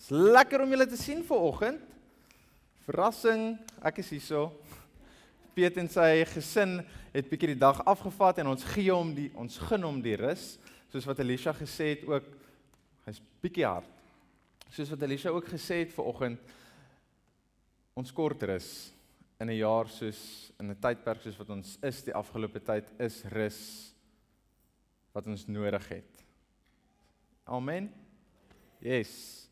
Dis lekker om julle te sien vanoggend. Verrassing, ek is hierso. Piet en sy gesin het bietjie die dag afgevat en ons gee hom die ons gun hom die rus, soos wat Elisha gesê het ook. Hy's bietjie hard. Soos wat Elisha ook gesê het vanoggend ons kort rus in 'n jaar soos in 'n tydperk soos wat ons is die afgelope tyd is rus wat ons nodig het. Amen. Yes.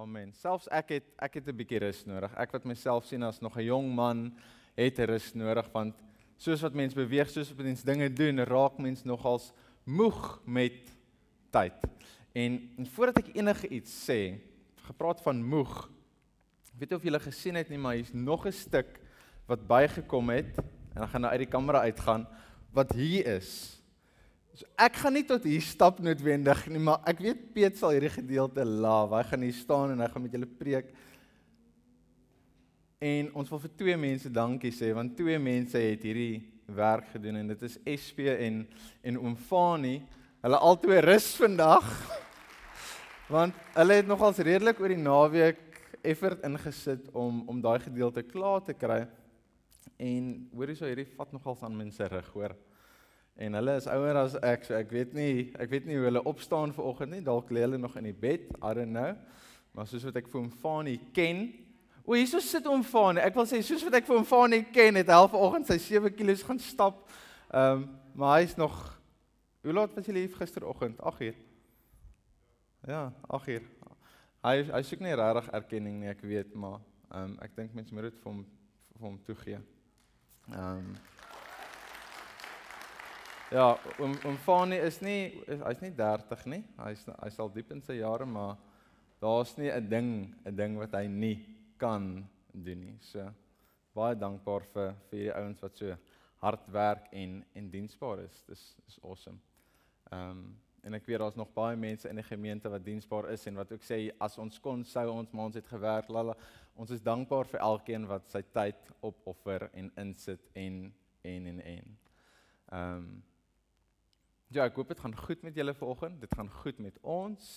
Amen. Selfs ek het ek het 'n bietjie rus nodig. Ek wat myself sien as nog 'n jong man, het rus nodig want soos wat mens beweeg, soos wat mens dinge doen, raak mens nogals moeg met tyd. En, en voordat ek enige iets sê, gepraat van moeg. Ek weet of julle gesien het nie, maar hier's nog 'n stuk wat bygekom het en dan gaan nou uit die kamera uitgaan wat hier is. So ek gaan nie tot hier stap noodwendig nie, maar ek weet Piet sal hierdie gedeelte laaf. Hy gaan hier staan en hy gaan met julle preek. En ons wil vir twee mense dankie sê want twee mense het hierdie werk gedoen en dit is SP en en Oom Fani. Hulle albei rus vandag. Want hulle het nogals redelik oor die naweek effort ingesit om om daai gedeelte klaar te kry. En hoorie so hierdie vat nogals aan mense rug, hoor. En hulle is ouer as ek, so ek weet nie, ek weet nie hoe hulle opstaan vanoggend nie. Dalk lê hulle nog in die bed, I don't know. Maar soos wat ek vir hom Fani ken, o, hierso sit hom Fani. Ek wil sê soos wat ek vir hom Fani ken, het hy vanoggend sy 7 kg gaan stap. Ehm, um, maar hy's nog Hoe laat was jy lief gisteroggend? 8uur. Ja, 8uur. Hy hy soek nie regtig erkenning nie, ek weet, maar ehm um, ek dink mense moet dit vir hom vir hom toegee. Ehm um, Ja, om om Fani is nie hy's nie 30 nie. Hy's hy's al diep in sy jare, maar daar's nie 'n ding, 'n ding wat hy nie kan doen nie. So baie dankbaar vir vir hierdie ouens wat so hard werk en en diensbaar is. Dis is awesome. Ehm um, en ek weet daar's nog baie mense in die gemeente wat diensbaar is en wat ook sê as ons kon sou ons maar ons het gewerk. Lala. Ons is dankbaar vir elkeen wat sy tyd opoffer en insit en en en en. Ehm um, Ja, ek hoop dit gaan goed met julle vanoggend. Dit gaan goed met ons.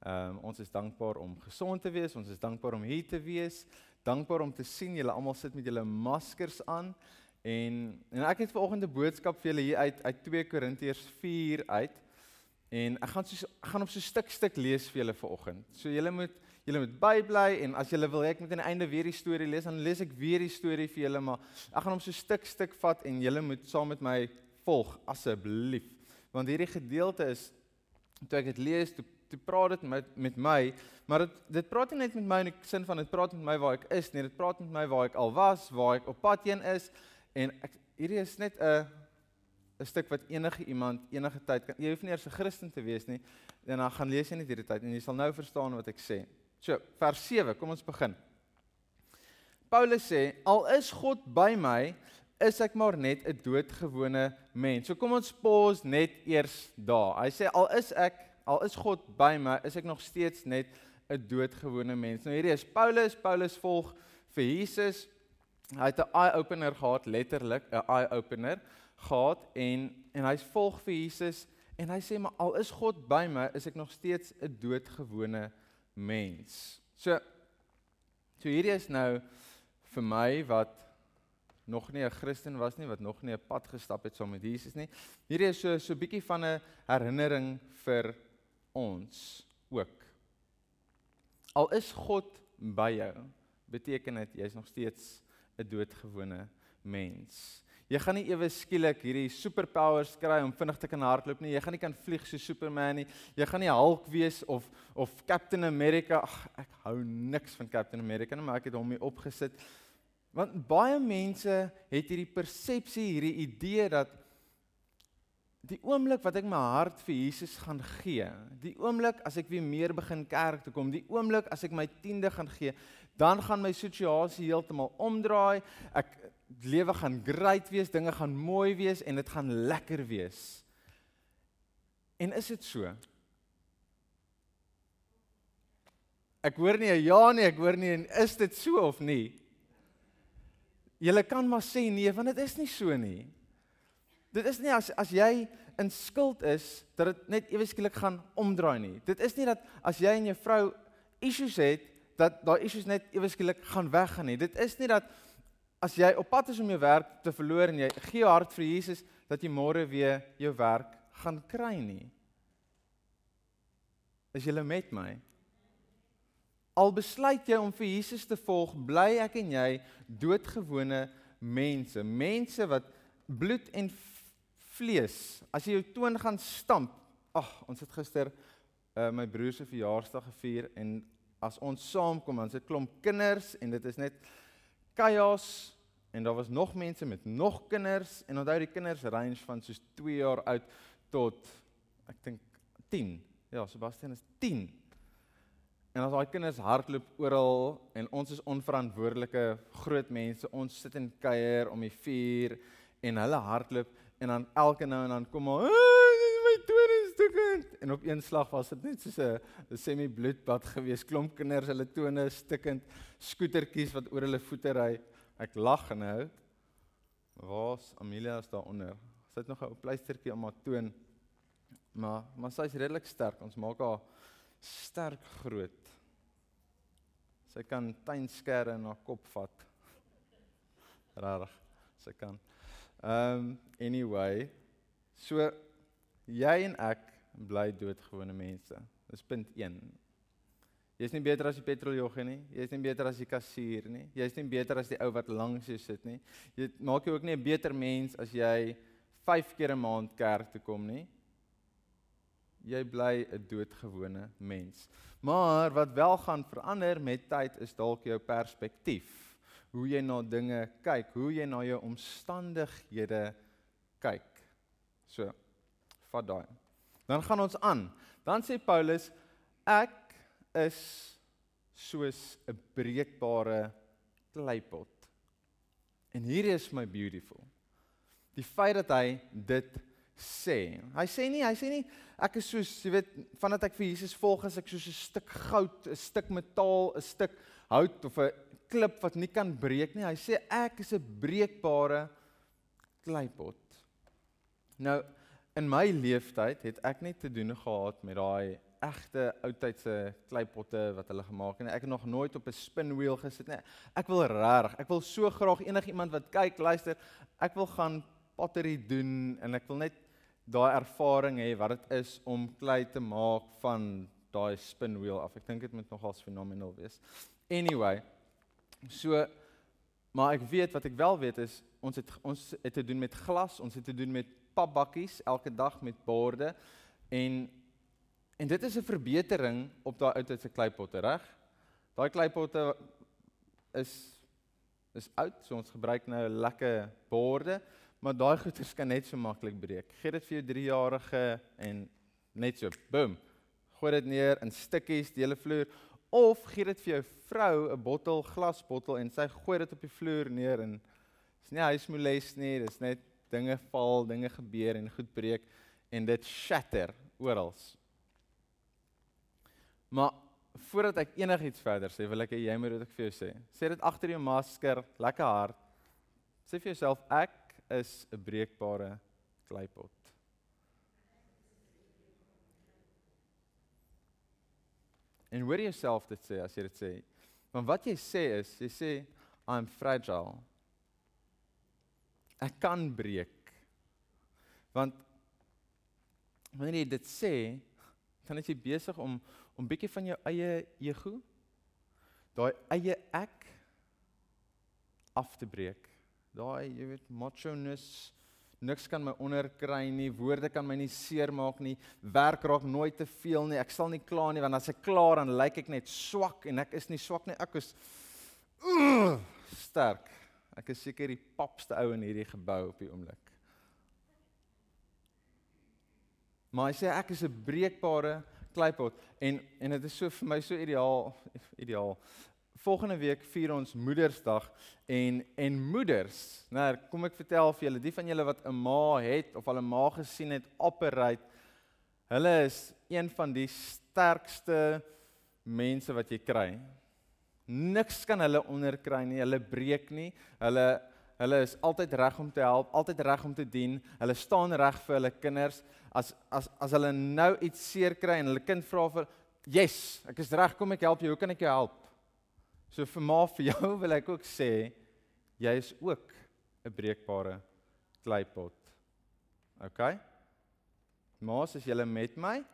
Ehm um, ons is dankbaar om gesond te wees. Ons is dankbaar om hier te wees. Dankbaar om te sien julle almal sit met julle maskers aan. En en ek het vanoggend 'n boodskap vir julle hier uit uit 2 Korintiërs 4 uit. En ek gaan so ek gaan op so stuk stuk lees vir julle vanoggend. So julle moet julle moet bybly en as julle wil ek moet aan die einde weer die storie lees, dan lees ek weer die storie vir julle, maar ek gaan hom so stuk stuk vat en julle moet saam met my volg asseblief want hierdie gedeelte is toe ek dit lees, toe toe praat dit met met my, maar dit dit praat nie net met my in die sin van dit praat met my waar ek is nie, dit praat met my waar ek al was, waar ek op pad heen is en ek hierdie is net 'n 'n stuk wat enige iemand enige tyd kan jy hoef nie eers 'n Christen te wees nie en dan gaan lees jy net hierdie tyd en jy sal nou verstaan wat ek sê. So, vers 7, kom ons begin. Paulus sê, al is God by my, is ek maar net 'n doodgewone mens. So kom ons pause net eers daar. Hy sê al is ek, al is God by my, is ek nog steeds net 'n doodgewone mens. Nou hierdie is Paulus, Paulus volg vir Jesus. Hy het 'n eye opener gehad, letterlik 'n eye opener gehad en en hy volg vir Jesus en hy sê maar al is God by my, is ek nog steeds 'n doodgewone mens. So so hierdie is nou vir my wat nog nie 'n Christen was nie, wat nog nie 'n pad gestap het saam met Jesus nie. Hierdie is so so 'n bietjie van 'n herinnering vir ons ook. Al is God by jou, beteken dit jy's nog steeds 'n doodgewone mens. Jy gaan nie ewe skielik hierdie superpowers kry om vinnig te kan hardloop nie. Jy gaan nie kan vlieg so Superman nie. Jy gaan nie Hulk wees of of Captain America. Ag, ek hou niks van Captain America nie, maar ek het hom hier opgesit Want baie mense het hierdie persepsie, hierdie idee dat die oomblik wat ek my hart vir Jesus gaan gee, die oomblik as ek weer meer begin kerk toe kom, die oomblik as ek my tiende gaan gee, dan gaan my situasie heeltemal omdraai. Ek lewe gaan great wees, dinge gaan mooi wees en dit gaan lekker wees. En is dit so? Ek hoor nie 'n ja nie, ek hoor nie en is dit so of nie? Julle kan maar sê nee, want dit is nie so nie. Dit is nie as as jy in skuld is dat dit net ewe skielik gaan omdraai nie. Dit is nie dat as jy en jou vrou issues het dat daai issues net eweskielik gaan weggaan nie. Dit is nie dat as jy op pad is om jou werk te verloor en jy gee jou hart vir Jesus dat jy môre weer jou werk gaan kry nie. Is jy met my? Al besluit jy om vir Jesus te volg, bly ek en jy doodgewone mense, mense wat bloed en vlees. As jy jou toon gaan stamp. Ag, ons het gister uh, my broer se verjaarsdag gevier en as ons saamkom, dan sit klomp kinders en dit is net chaos en daar was nog mense met nog kinders en onthou die kinders range van soos 2 jaar oud tot ek dink 10. Ja, Sebastian is 10. En as daai kinders hardloop oral en ons is onverantwoordelike groot mense, ons sit en kuier om die vuur en hulle hardloop en dan elke nou en dan kom maar my tone is stikkend en op een slag was dit net soos 'n semi bloedbad geweest klomp kinders hulle tone stikkend skootertjies wat oor hulle voete ry. Ek lag nou. Waar's Amelia is daaronder? Sy het nog 'n pleistertjie om haar toon. Maar maar sy's redelik sterk. Ons maak haar sterk groot sy kan tuinskere in haar kop vat rarig sy kan ehm um, anyway so jy en ek bly doodgewone mense. Dis punt 1. Jy's nie beter as die petroljoggie nie. Jy's nie beter as die kassier nie. Jy's nie beter as die ou wat langs jou sit nie. Jy maak jou ook nie 'n beter mens as jy 5 keer 'n maand kerk toe kom nie. Jy bly 'n doodgewone mens. Maar wat wel gaan verander met tyd is dalk jou perspektief. Hoe jy na dinge kyk, hoe jy na jou omstandighede kyk. So, vat daai. Dan gaan ons aan. Dan sê Paulus ek is soos 'n breekbare kleipot. En hier is my beautiful. Die feit dat hy dit sê. Hy sê nie, hy sê nie ek is soos, jy weet, vandat ek vir Jesus volg as ek soos 'n stuk goud, 'n stuk metaal, 'n stuk hout of 'n klip wat nie kan breek nie. Hy sê ek is 'n breekbare kleipot. Nou in my leeftyd het ek net te doen gehad met daai egte oudtydse kleipotte wat hulle gemaak het. Ek het nog nooit op 'n spinwheel gesit nie. Ek wil regtig, ek wil so graag enigiemand wat kyk, luister, ek wil gaan pottery doen en ek wil net daai ervaring hê wat dit is om klei te maak van daai spinwheel af. Ek dink dit moet nogals fenomenaal wees. Anyway, so maar ek weet wat ek wel weet is ons het ons het te doen met glas, ons het te doen met papbakkies elke dag met borde en en dit is 'n verbetering op daai ou tyd se kleipotte, reg? Daai kleipotte is is oud, so ons gebruik nou lekker borde, maar daai goeders kan net so maklik breek. Gee dit vir jou 3-jarige en net so, boom. Gooi dit neer in stukkies, die hele vloer of gee dit vir jou vrou 'n bottel glasbottel en sy gooi dit op die vloer neer en dis nie huismoeles nie, dis net dinge val, dinge gebeur en goed breek en dit shatter oral. Maar voordat ek enigiets verder sê, wil ek hê jy moet dit ek vir jou sê. Sê dit agter jou masker, lekker hard. Sê vir jouself ek is 'n breekbare kleipot. En hoor jouself dit sê as jy dit sê. Want wat jy sê is, jy sê I'm fragile ek kan breek. Want wanneer jy dit sê, dan is jy besig om om bietjie van jou eie ego, daai eie ek af te breek. Daai, jy weet, macho-ness, niks kan my onderkry nie, woorde kan my nie seermaak nie, werk raak nooit te veel nie. Ek sal nie klaar nie want as ek klaar dan lyk ek net swak en ek is nie swak nie. Ek is uh, sterk. Ek is seker die papste ou in hierdie gebou op die oomblik. Maar hy sê ek is 'n breekbare kleipot en en dit is so vir my so ideaal ideaal. Volgende week vier ons Moedersdag en en moeders, nou kom ek vertel vir julle, die van julle wat 'n ma het of al 'n ma gesien het operate, hulle is een van die sterkste mense wat jy kry. Niks kan hulle onderkry nie. Hulle breek nie. Hulle hulle is altyd reg om te help, altyd reg om te dien. Hulle staan reg vir hulle kinders. As as as hulle nou iets seer kry en hulle kind vra vir yes, ek is reg, kom ek help jou. Hoe kan ek jou help? So vir ma vir jou wil ek ook sê jy is ook 'n breekbare kleipot. OK? Maas, as julle met my,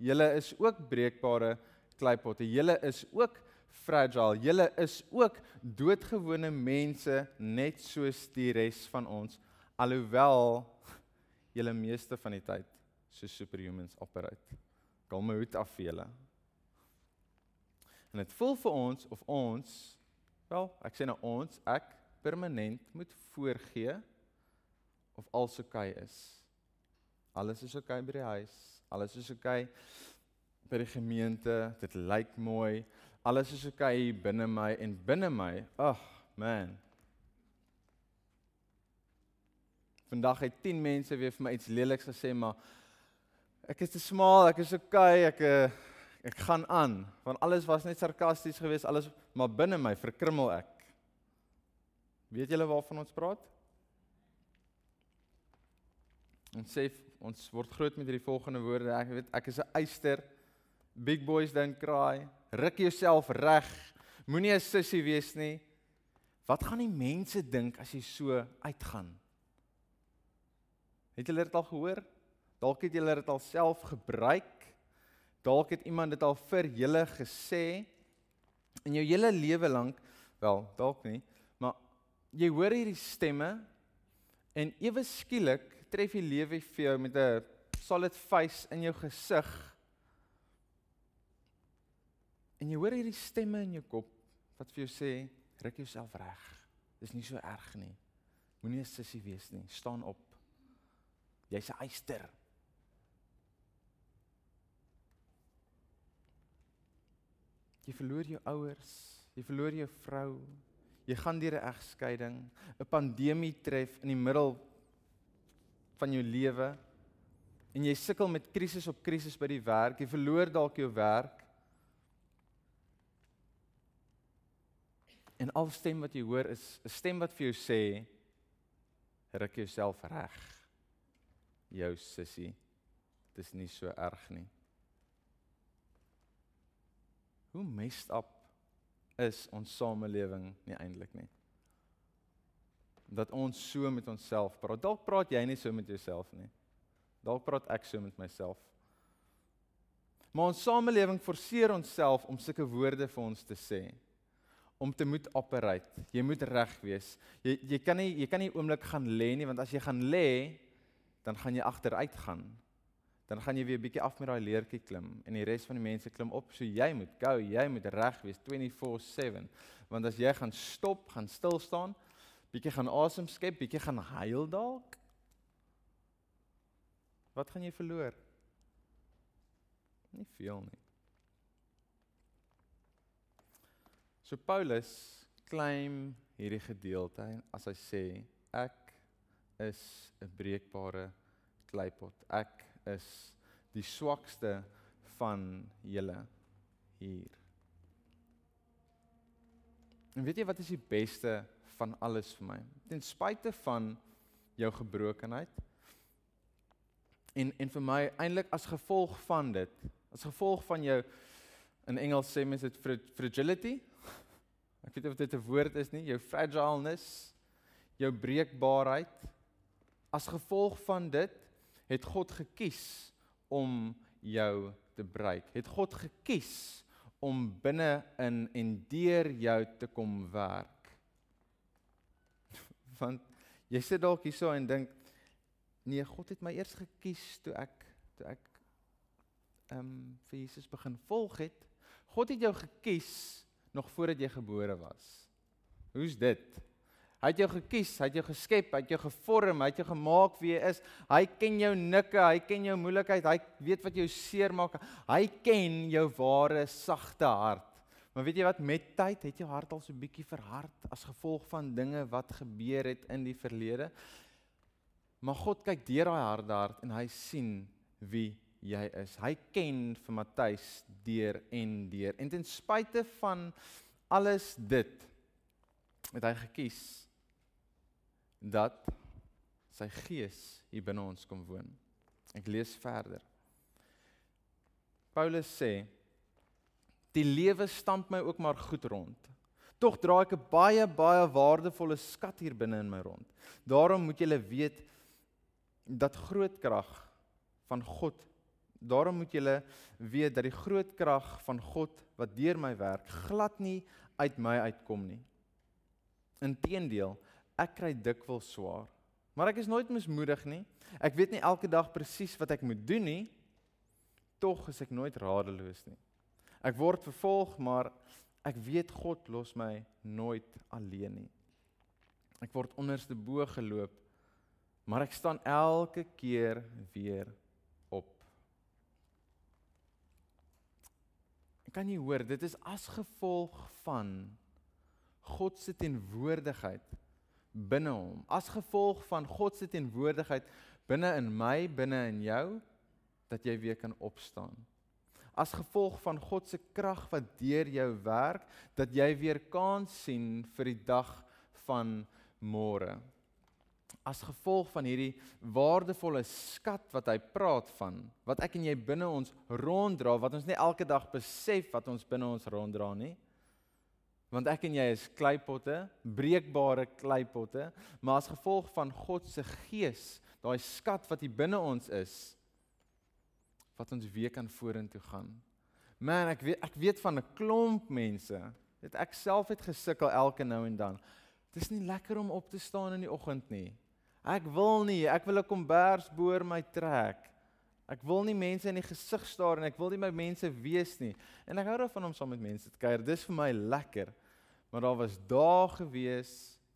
julle is ook breekbare kleipotte. Julle is ook fragile. Julle is ook doodgewone mense net soos die res van ons, alhoewel julle meeste van die tyd so superhumans operate. Kom my hoed af vir julle. En dit voel vir ons of ons wel, ek sê nou ons, ek permanent moet voorgee of alles oukei okay is. Alles is oukei okay by die huis. Alles is oukei okay by die gemeente. Dit lyk mooi. Alles is oukei okay binne my en binne my. Ag, oh, man. Vandag het 10 mense weer vir my iets leliks gesê, maar ek is te smal, ek is oukei, okay, ek uh, ek gaan aan want alles was net sarkasties geweest alles maar binne my verkrummel ek. Weet julle waarvan ons praat? Ons sê ons word groot met hierdie volgende woorde. Ek weet ek is 'n eyster big boys don't cry. Ruk jouself reg. Moenie 'n sussie wees nie. Wat gaan die mense dink as jy so uitgaan? Het julle dit al gehoor? Dalk het julle dit al self gebruik Dalk het iemand dit al vir julle gesê in jou hele lewe lank, wel, dalk nie, maar jy hoor hierdie stemme en ewe skielik tref die lewe vir jou met 'n solid face in jou gesig. En jy hoor hierdie stemme in jou kop wat vir jou sê, "Ruk jouself reg. Dis nie so erg nie. Moenie 'n sussie wees nie. Staan op. Jy's 'n eyster." Jy verloor jou ouers, jy verloor jou vrou. Jy gaan deur 'n egskeiding, 'n pandemie tref in die middel van jou lewe en jy sukkel met krisis op krisis by die werk. Jy verloor dalk jou werk. En al stem wat jy hoor is 'n stem wat vir jou sê ruk jouself reg. Jou sussie, dit is nie so erg nie. Hoe messed up is ons samelewing nie eintlik nie. Dat ons so met onsself praat. Dalk praat jy nie so met jouself nie. Dalk praat ek so met myself. Maar ons samelewing forceer onsself om sulke woorde vir ons te sê om te moet operate. Jy moet reg wees. Jy jy kan nie jy kan nie oomblik gaan lê nie want as jy gaan lê dan gaan jy agteruit gaan dan gaan jy weer 'n bietjie af met daai leertjie klim en die res van die mense klim op. So jy moet go, jy moet reg wees 24/7. Want as jy gaan stop, gaan stil staan, bietjie gaan asem skep, bietjie gaan huil dalk, wat gaan jy verloor? Nie veel nie. So Paulus claim hierdie gedeelte as hy sê ek is 'n breekbare kleipot. Ek is die swakste van julle hier. En weet jy wat is die beste van alles vir my? Ten spyte van jou gebrokenheid en en vir my eintlik as gevolg van dit, as gevolg van jou in Engels sê mens dit fragility. Ek weet nie of dit 'n woord is nie, jou fragileness, jou breekbaarheid. As gevolg van dit het God gekies om jou te bereik. Het God gekies om binne in en deur jou te kom werk. Want jy sit dalk hierso en dink nee, God het my eers gekies toe ek toe ek ehm um, vir Jesus begin volg het. God het jou gekies nog voordat jy gebore was. Hoe's dit? Hy het jou gekies, hy het jou geskep, hy het jou gevorm, hy het jou gemaak wie jy is. Hy ken jou nikke, hy ken jou moeilikheid, hy weet wat jou seermaak. Hy ken jou ware sagte hart. Maar weet jy wat met tyd het jou hart al so bietjie verhard as gevolg van dinge wat gebeur het in die verlede. Maar God kyk deur daai harde hart en hy sien wie jy is. Hy ken vir Matthys deur en deur. En ten spyte van alles dit het hy gekies dat sy gees hier binne ons kom woon. Ek lees verder. Paulus sê Die lewe stamp my ook maar goed rond. Tog dra ek 'n baie baie waardevolle skat hier binne in my rond. Daarom moet julle weet dat groot krag van God Daarom moet julle weet dat die groot krag van God wat deur my werk glad nie uit my uitkom nie. Inteendeel, ek kry dikwels swaar, maar ek is nooit mismoedig nie. Ek weet nie elke dag presies wat ek moet doen nie. Tog is ek nooit radeloos nie. Ek word vervolg, maar ek weet God los my nooit alleen nie. Ek word onderste bo geloop, maar ek staan elke keer weer op. Kan jy hoor, dit is as gevolg van God se teenwoordigheid binne hom. As gevolg van God se teenwoordigheid binne in my, binne in jou dat jy weer kan opstaan. As gevolg van God se krag wat deur jou werk dat jy weer kans sien vir die dag van môre. As gevolg van hierdie waardevolle skat wat hy praat van, wat ek en jy binne ons ronddra, wat ons nie elke dag besef wat ons binne ons ronddra nie. Want ek en jy is kleipotte, breekbare kleipotte, maar as gevolg van God se gees, daai skat wat hier binne ons is, wat ons weer kan vorentoe gaan. Man, ek weet ek weet van 'n klomp mense. Dit ek self het gesukkel elke nou en dan. Dit is nie lekker om op te staan in die oggend nie. Ek wil nie, ek wil 'n kombers boor my trek. Ek wil nie mense in die gesig staar en ek wil nie my mense wees nie. En ek hou daarvan om saam met mense te kuier. Dis vir my lekker. Maar daar was dae gewees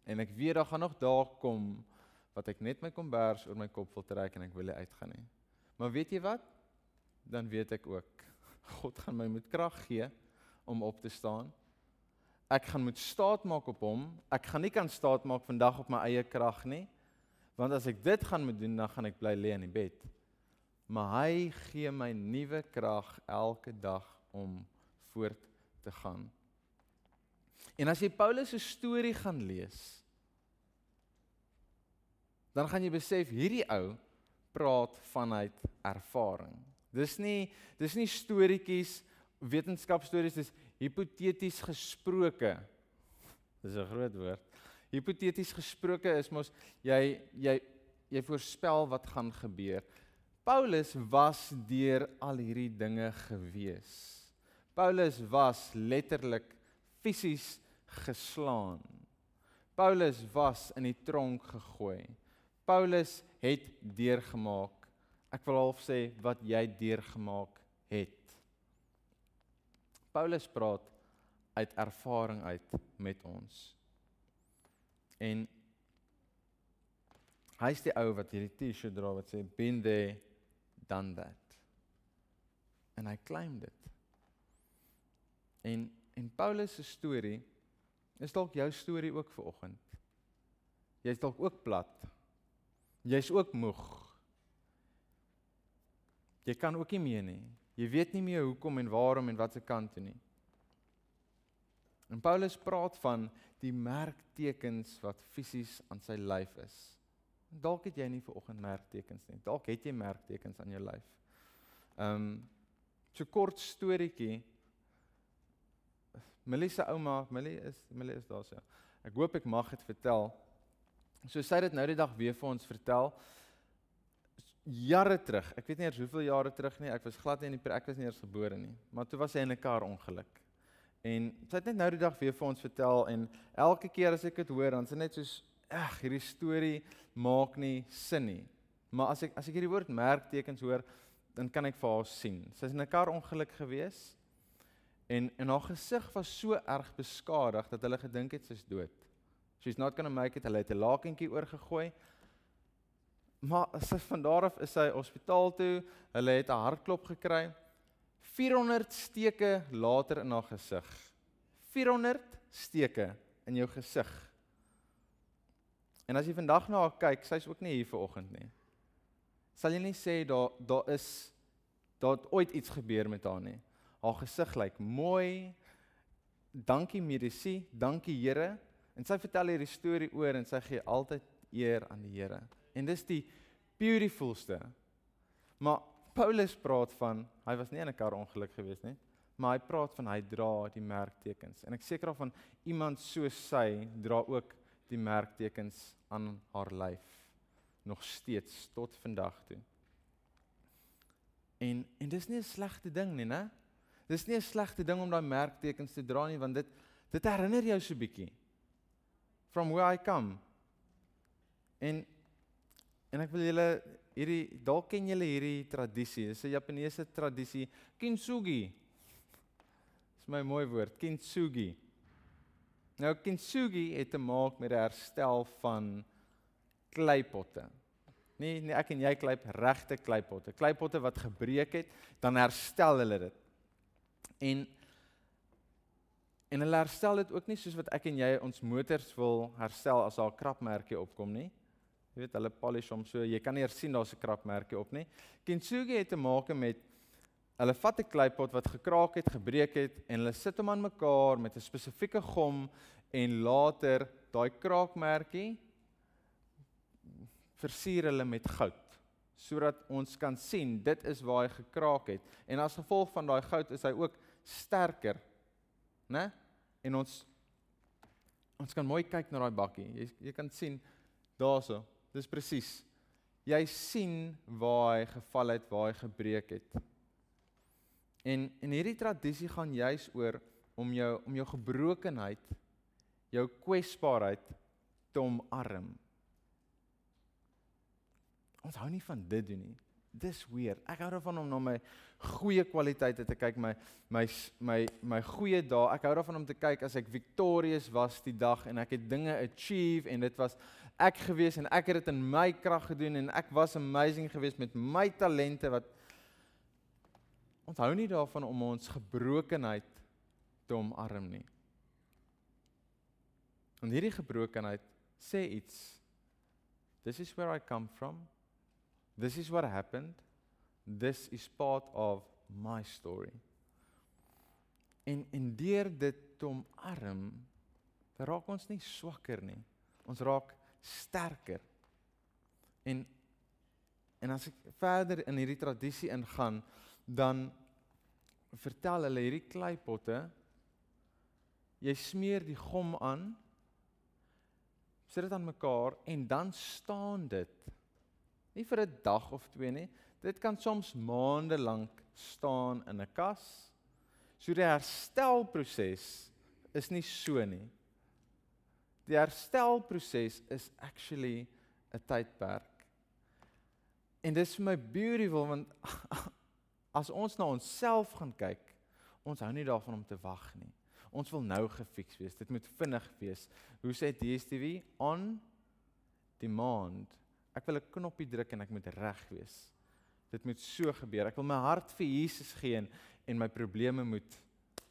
en ek weet daar gaan nog dae kom wat ek net my kombers oor my kop wil trek en ek wil nie uitgaan nie. Maar weet jy wat? Dan weet ek ook God gaan my met krag gee om op te staan. Ek gaan moet staat maak op hom. Ek gaan nie kan staat maak vandag op my eie krag nie. Want as ek dit gaan moet doen, dan gaan ek bly lê in die bed. Maar hy gee my nuwe krag elke dag om voort te gaan. En as jy Paulus se storie gaan lees, dan gaan jy besef hierdie ou praat vanuit ervaring. Dis nie dis nie storieetjies, wetenskapstories, dis hipoteties gesproke. Dis 'n groot woord. Hipoteties gesproke is mos jy jy jy voorspel wat gaan gebeur. Paulus was deur al hierdie dinge gewees. Paulus was letterlik fisies geslaan. Paulus was in die tronk gegooi. Paulus het deurgemaak. Ek wil half sê wat jy deurgemaak het. Paulus praat uit ervaring uit met ons. En hy's die ou wat hierdie T-shirt dra wat sê been there done that. En hy claim dit. En en Paulus se storie is dalk jou storie ook vir oggend. Jy's dalk ook plat. Jy's ook moeg. Jy kan ook nie meer nie. Jy weet nie meer hoekom en waarom en wat se kant toe nie. En Paulus praat van die merktekens wat fisies aan sy lyf is. Dalk het jy nie ver oggend merktekens nie. Dalk het jy merktekens aan jou lyf. Ehm um, so kort storieetjie. Millie se ouma, Millie is Millie is daar so. Ek hoop ek mag dit vertel. So sy het dit nou die dag weer vir ons vertel. Jare terug. Ek weet nie eers hoeveel jare terug nie. Ek was glad nie in die ek was nie eers gebore nie. Maar toe was sy in 'n kar ongeluk. En sy het net nou die dag weer vir ons vertel en elke keer as ek dit hoor, dan is dit net soos ag, hierdie storie maak nie sin nie. Maar as ek as ek hierdie woord merktekens hoor, dan kan ek vir haar sien. Sy is in 'n kar ongeluk gewees en en haar gesig was so erg beskadig dat hulle gedink het sy's dood. She's not going to make it. Hulle het 'n lakentjie oorgegooi. Maar sy van daar af is sy hospitaal toe. Hulle het 'n hartklop gekry. 400 steke later in haar gesig. 400 steke in jou gesig. En as jy vandag na haar kyk, sy's ook nie hier vir oggend nie. Sal jy nie sê daar daar is daar ooit iets gebeur met haar nie. Haar gesig lyk mooi. Dankie medisy, dankie Here. En sy vertel hierdie storie oor en sy gee altyd eer aan die Here. En dis die beautifulste. Maar Paulus praat van hy was nie in 'n kar ongeluk gewees nie. maar hy praat van hy dra die merktekens. En ek seker of van iemand soos sy dra ook die merktekens aan haar lyf nog steeds tot vandag toe. En en dis nie 'n slegte ding nie, né? Dis nie 'n slegte ding om daai merktekens te dra nie want dit dit herinner jou so bietjie from where I come. En en ek wil julle hierdie dalk ken julle hierdie tradisie. Dis 'n Japaneese tradisie, kintsugi. Dis my mooi woord, kintsugi. Nou kintsugi het te maak met die herstel van kleipotte. Nee, nee, ek en jy kleip regte kleipotte. Kleipotte wat gebreek het, dan herstel hulle dit. En en hulle herstel dit ook nie soos wat ek en jy ons motors wil herstel as daar 'n krapmerkie opkom nie. Jy weet hulle polish hom so, jy kan nie eers sien daar's 'n krapmerkie op nie. Kintsugi het te maak met hulle vat 'n kleipot wat gekraak het, gebreek het en hulle sit hom aan mekaar met 'n spesifieke gom en later daai kraakmerkie versier hulle met goud sodat ons kan sien dit is waar hy gekraak het. En as gevolg van daai goud is hy ook sterker né? En ons ons kan mooi kyk na daai bakkie. Jy jy kan sien daarso dis presies. Jy sien waar hy geval het waar hy gebreek het en en hierdie tradisie gaan juis oor om jou om jou gebrokenheid jou kwesbaarheid te omarm Ons hou nie van dit doen nie. Dis weird. Ek hou daarvan om na my goeie kwaliteite te kyk, my my my my goeie dae. Ek hou daarvan om te kyk as ek victorious was die dag en ek het dinge achieve en dit was ek gewees en ek het dit in my krag gedoen en ek was amazing geweest met my talente wat ons hou nie daarvan om ons gebrokenheid te omarm nie. En hierdie gebrokenheid sê iets. This is where I come from. This is what happened. This is part of my story. En en deur dit te omarm, raak ons nie swakker nie. Ons raak sterker. En en as ek verder in hierdie tradisie ingaan, dan vertel hulle hierdie kleipotte jy smeer die gom aan sit dit aan mekaar en dan staan dit Nie vir 'n dag of twee nie. Dit kan soms maande lank staan in 'n kas. So die herstelproses is nie so nie. Die herstelproses is actually 'n tydperk. En dis vir my beautiful want as ons na onsself gaan kyk, ons hou nie daarvan om te wag nie. Ons wil nou gefiks wees. Dit moet vinnig wees. Hoe sê DStv on demand? Ek wil 'n knoppie druk en ek moet reg wees. Dit moet so gebeur. Ek wil my hart vir Jesus gee en, en my probleme moet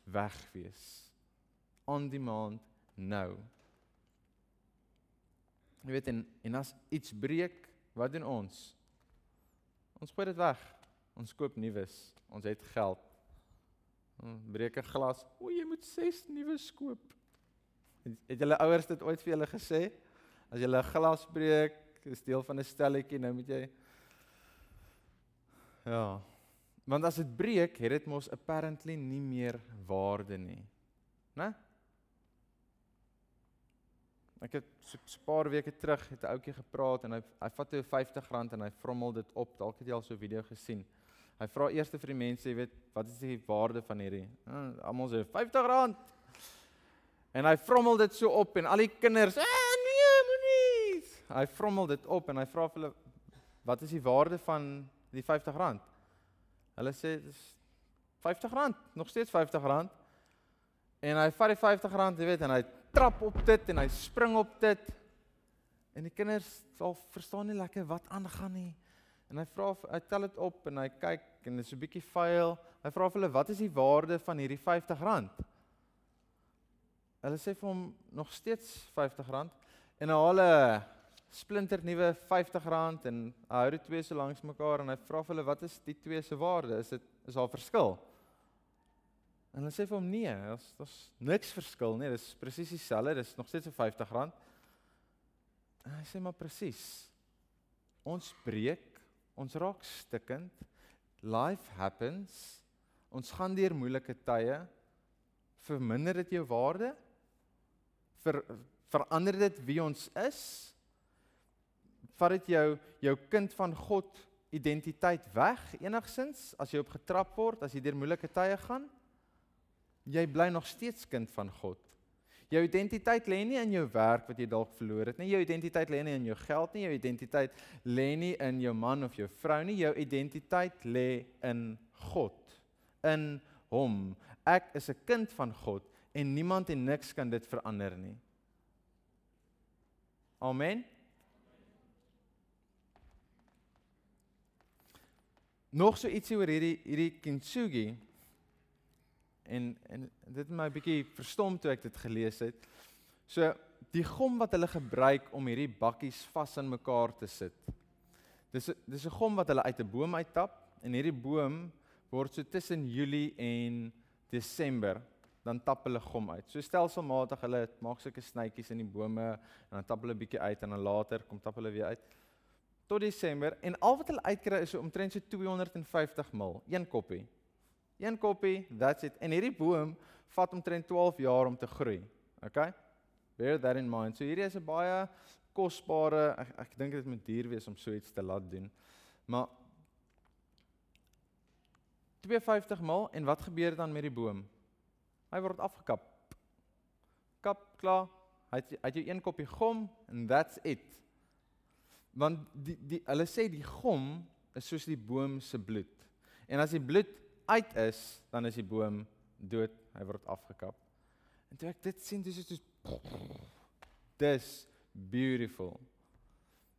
weg wees. On demand nou. Jy weet en en as iets breek, wat doen ons? Ons gooi dit weg. Ons koop nuus. Ons het geld. Hm, breek 'n glas. O, jy moet 6 nuwe koop. Het, het julle ouers dit ooit vir julle gesê? As jy 'n glas breek, is deel van 'n stelletjie, nou moet jy Ja. Want as dit breek, het dit mos apparently nie meer waarde nie. Né? Ek het so 'n paar weke terug het 'n ouetjie gepraat en hy hy vat toe R50 en hy vrommel dit op. Dalk het jy al so 'n video gesien. Hy vra eers vir die mense, jy weet, wat is die waarde van hierdie? Uh, Almal sê R50. En hy vrommel dit so op en al die kinders, ah, hy vrommel dit op en hy vra vir hulle wat is die waarde van die R50? Hulle sê dis R50, nog steeds R50. En hy vat die R50, jy weet, en hy trap op dit en hy spring op dit. En die kinders sal verstaan nie lekker wat aangaan nie. En hy vra hy tel dit op en hy kyk en dit is 'n bietjie vuil. Hy vra vir hulle wat is die waarde van hierdie R50? Hulle sê vir hom nog steeds R50 en hy haal 'n splinter nuwe R50 en hy hou dit twee so langs mekaar en hy vra vir hulle wat is die twee se waarde? Is dit is daar verskil? En hulle sê vir hom nee, daar's daar's niks verskil nie. Dis presies dieselfde. Dis nog steeds 'n R50. En hy sê maar presies. Ons breek, ons raak stikkend. Life happens. Ons gaan deur moeilike tye. Verminder dit jou waarde? Ver verander dit wie ons is? Vat dit jou jou kind van God identiteit weg enigsins as jy op getrap word, as jy deur moeilike tye gaan? Jy bly nog steeds kind van God. Jou identiteit lê nie in jou werk wat jy dalk verloor het nie. Jou identiteit lê nie in jou geld nie. Jou identiteit lê nie in jou man of jou vrou nie. Jou identiteit lê in God. In Hom. Ek is 'n kind van God en niemand en niks kan dit verander nie. Amen. Nog so ietsie oor hierdie hierdie kintsugi En en dit het my 'n bietjie verstom toe ek dit gelees het. So die gom wat hulle gebruik om hierdie bakkies vas aan mekaar te sit. Dis dis 'n gom wat hulle uit 'n boom uittap en hierdie boom word so tussen Julie en Desember dan tap hulle gom uit. So stelselmatig hulle maak sulke snytjies in die bome en dan tap hulle bietjie uit en dan later kom tap hulle weer uit tot Desember en al wat hulle uitkry is so omtrent so 250 mil, een koppie. Een koppie, that's it. En hierdie boom vat omtrent 12 jaar om te groei. Okay? Bear that in mind. So hierdie is 'n baie kosbare ek, ek dink dit moet duur wees om so iets te laat doen. Maar 52 mal en wat gebeur dan met die boom? Hy word afgekap. Kap klaar. Hy het, hy het jou een koppie gom and that's it. Want die die hulle sê die gom is soos die boom se bloed. En as die bloed uit is, dan is die boom dood, hy word afgekap. En toe ek dit sien, dis is dis dis beautiful.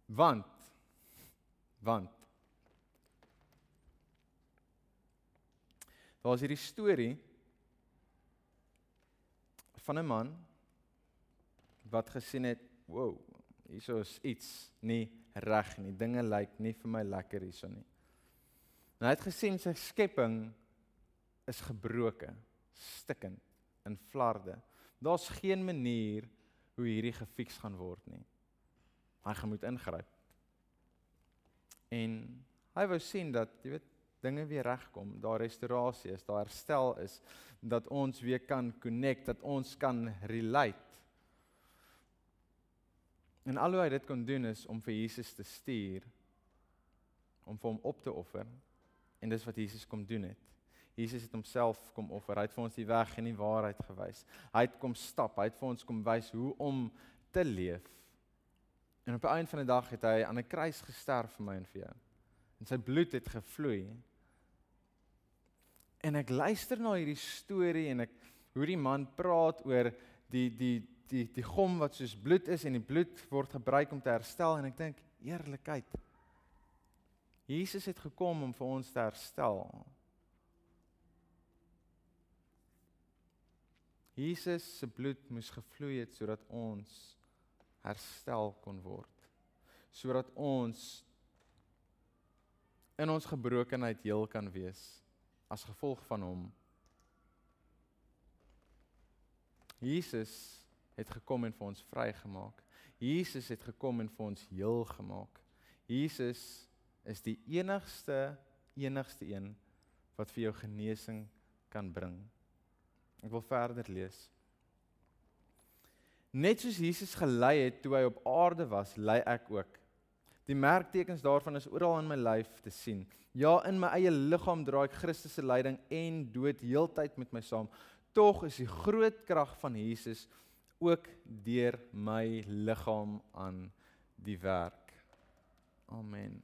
Want want Daar is hierdie storie van 'n man wat gesien het, wow, hierso is iets nie reg nie. Dinge lyk nie vir my lekker hierso nie. En hy het gesien sy skepping is gebroken, stikkend in flarde. Daar's geen manier hoe hierdie gefiks gaan word nie. Hy gaan moet ingryp. En hy wou sien dat, jy weet, dinge weer regkom, daar restaurasie is, daar herstel is, dat ons weer kan connect, dat ons kan relate. En al hoe hy dit kon doen is om vir Jesus te stuur om vir hom op te offer. En dis wat Jesus kom doen het. Jesus het homself kom offer. Hy het vir ons die weg en die waarheid gewys. Hy het kom stap. Hy het vir ons kom wys hoe om te leef. En op die einde van die dag het hy aan 'n kruis gesterf vir my en vir jou. En sy bloed het gevloei. En ek luister na hierdie storie en ek hoe die man praat oor die die die die gom wat soos bloed is en die bloed word gebruik om te herstel en ek dink eerlikheid. Jesus het gekom om vir ons te herstel. Jesus se bloed moes gevloei het sodat ons herstel kon word. Sodat ons in ons gebrokenheid heel kan wees as gevolg van hom. Jesus het gekom en vir ons vrygemaak. Jesus het gekom en vir ons heel gemaak. Jesus is die enigste enigste een wat vir jou genesing kan bring. Ek wil verder lees. Net soos Jesus gelei het toe hy op aarde was, lei ek ook. Die merktekens daarvan is oral in my lyf te sien. Ja, in my eie liggaam dra ek Christus se lyding en dood heeltyd met my saam. Tog is die groot krag van Jesus ook deur my liggaam aan die werk. Amen.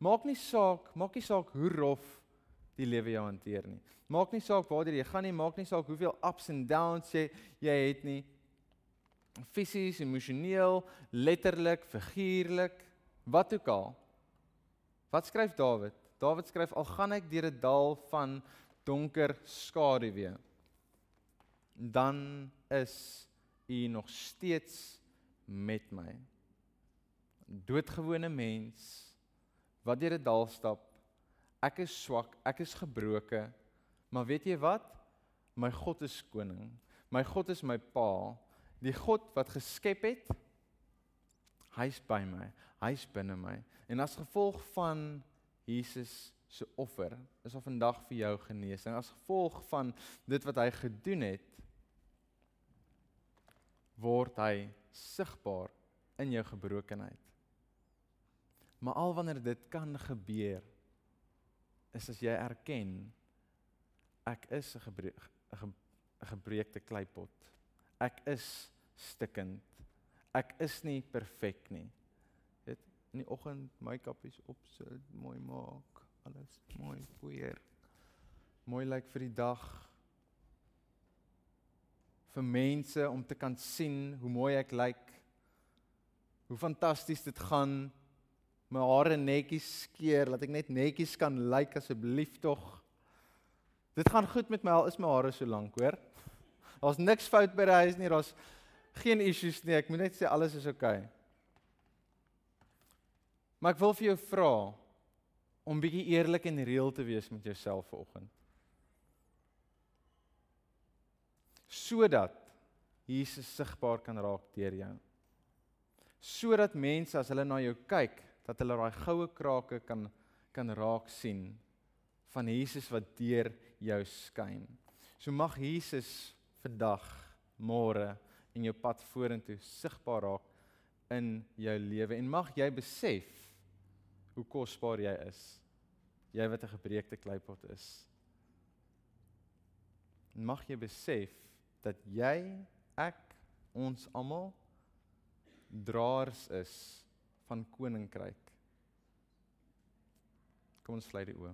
Maak nie saak, maak nie saak hoe rof die lewe jou hanteer nie. Maak nie saak waar jy gaan nie, maak nie saak hoeveel ups and downs jy jy het nie. Fisies, emosioneel, letterlik, figuurlik, wat ook al. Wat skryf Dawid? Dawid skryf al gaan ek deur 'n dal van donker skaduwee, dan is U nog steeds met my. Doodgewone mens wat deur 'n dal stap. Ek is swak, ek is gebroken, Maar weet jy wat? My God is koning. My God is my pa. Die God wat geskep het, hy's by my. Hy's binne my. En as gevolg van Jesus se offer is al vandag vir jou genesing as gevolg van dit wat hy gedoen het word hy sigbaar in jou gebrokenheid. Maar al wanneer dit kan gebeur is as jy erken ek is 'n gebreek 'n gebreekte kleipot. Ek is stikkend. Ek is nie perfek nie. Dit in die oggend make-up is op sit, mooi maak, alles mooi poeier. Mooi lyk like vir die dag vir mense om te kan sien hoe mooi ek lyk. Hoe fantasties dit gaan. My hare netjies skeer, laat ek net netjies kan lyk asseblief tog. Dit gaan goed met my al is my hare so lank, hoor. Daar's niks fout by die huis nie, daar's geen issues nie. Ek moet net sê alles is oukei. Okay. Maar ek wil vir jou vra om bietjie eerlik en reëel te wees met jouself vanoggend. sodat Jesus sigbaar kan raak deur jou. Sodat mense as hulle na jou kyk, dat hulle daai goue krake kan kan raak sien van Jesus wat deur jou skyn. So mag Jesus vandag, môre in jou pad vorentoe sigbaar raak in jou lewe en mag jy besef hoe kosbaar jy is. Jy wat 'n gebreekte kleipot is. En mag jy besef dat jy, ek, ons almal draers is van koninkryk. Kom ons sluit die oë.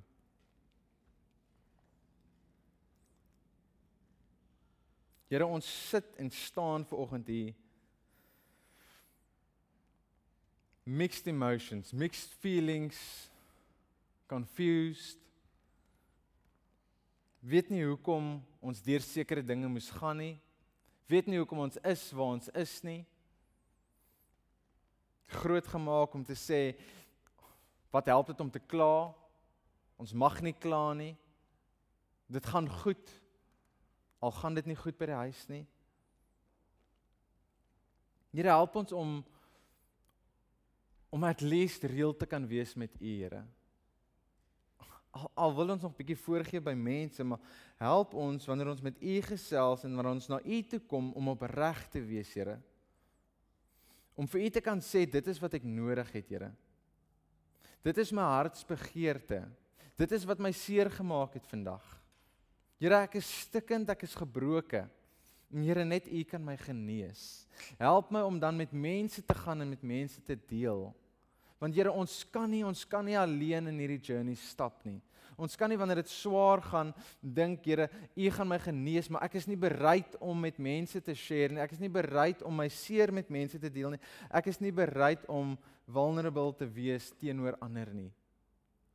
Here ons sit en staan ver oggend hier mixed emotions, mixed feelings, confused weet nie hoekom ons deur sekere dinge moes gaan nie. Weet nie hoekom ons is waar ons is nie. Groot gemaak om te sê wat help dit om te kla? Ons mag nie kla nie. Dit gaan goed. Al gaan dit nie goed by die huis nie. Here help ons om om at least reël te kan wees met U, Here al, al wil ons nog bietjie voorgee by mense, maar help ons wanneer ons met U gesels en wanneer ons na U toe kom om opreg te wees, Here. Om vir U te kan sê dit is wat ek nodig het, Here. Dit is my hartsbegeerte. Dit is wat my seer gemaak het vandag. Here, ek is stikkend, ek is gebroken. En Here, net U kan my genees. Help my om dan met mense te gaan en met mense te deel. Want Here, ons kan nie ons kan nie alleen in hierdie journey stap nie. Ons kan nie wanneer dit swaar gaan dink, Here, U gaan my genees, maar ek is nie bereid om met mense te share nie. Ek is nie bereid om my seer met mense te deel nie. Ek is nie bereid om vulnerable te wees teenoor ander nie.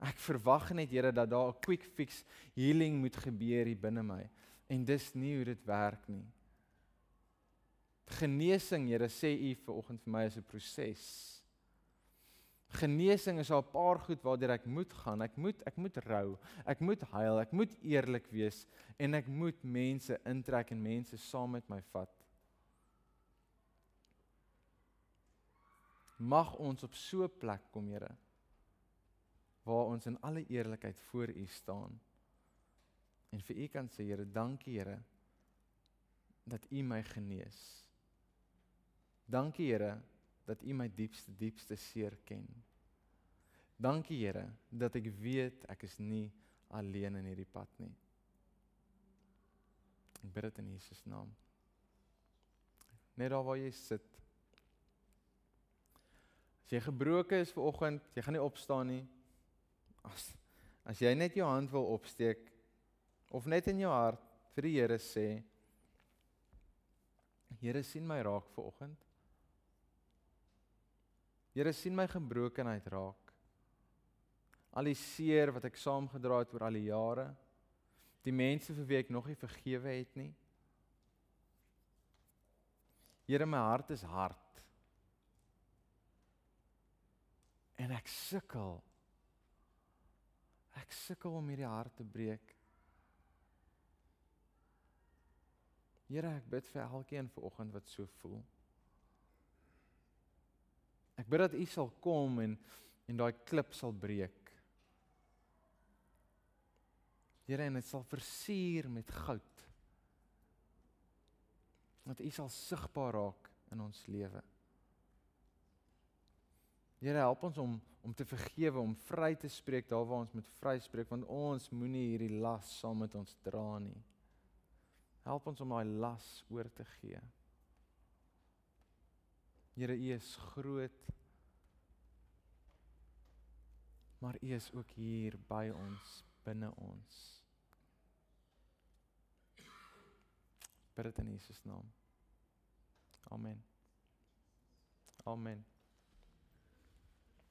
Ek verwag net, Here, dat daar 'n quick fix healing moet gebeur hier binne my. En dis nie hoe dit werk nie. Genesing, Here, sê U vir oggend vir my is 'n proses. Genesing is al 'n paar goed waardeur ek moet gaan. Ek moet ek moet rou. Ek moet huil. Ek moet eerlik wees en ek moet mense intrek en mense saam met my vat. Mag ons op so 'n plek kom, Here, waar ons in alle eerlikheid voor U staan. En vir U kan sê, Here, dankie, Here, dat U my genees. Dankie, Here, dat U my diepste diepste seer ken. Dankie Here dat ek weet ek is nie alleen in hierdie pad nie. Ek bid dit in Jesus naam. Net waar jy sit. As jy gebroken is ver oggend, jy gaan nie opstaan nie. As as jy net jou hand wil opsteek of net in jou hart vir die Here sê Here sien my raak ver oggend. Here sien my gebrokenheid raak. Al die seer wat ek saamgedra het oor al die jare. Die mense vir wie ek nog nie vergewe het nie. Here my hart is hard. En ek sukkel. Ek sukkel om hierdie hart te breek. Here ek bid vir elkeen vanoggend wat so voel. Ek bid dat U sal kom en en daai klip sal breek. Here, en dit sal versier met goud. Dat U sal sigbaar raak in ons lewe. Here, help ons om om te vergewe, om vry te spreek daar waar ons moet vryspreek want ons moenie hierdie las saam met ons dra nie. Help ons om daai las oor te gee. Here, U is groot. Maar U is ook hier by ons, binne ons. Bid dit in Jesus naam. Amen. Amen.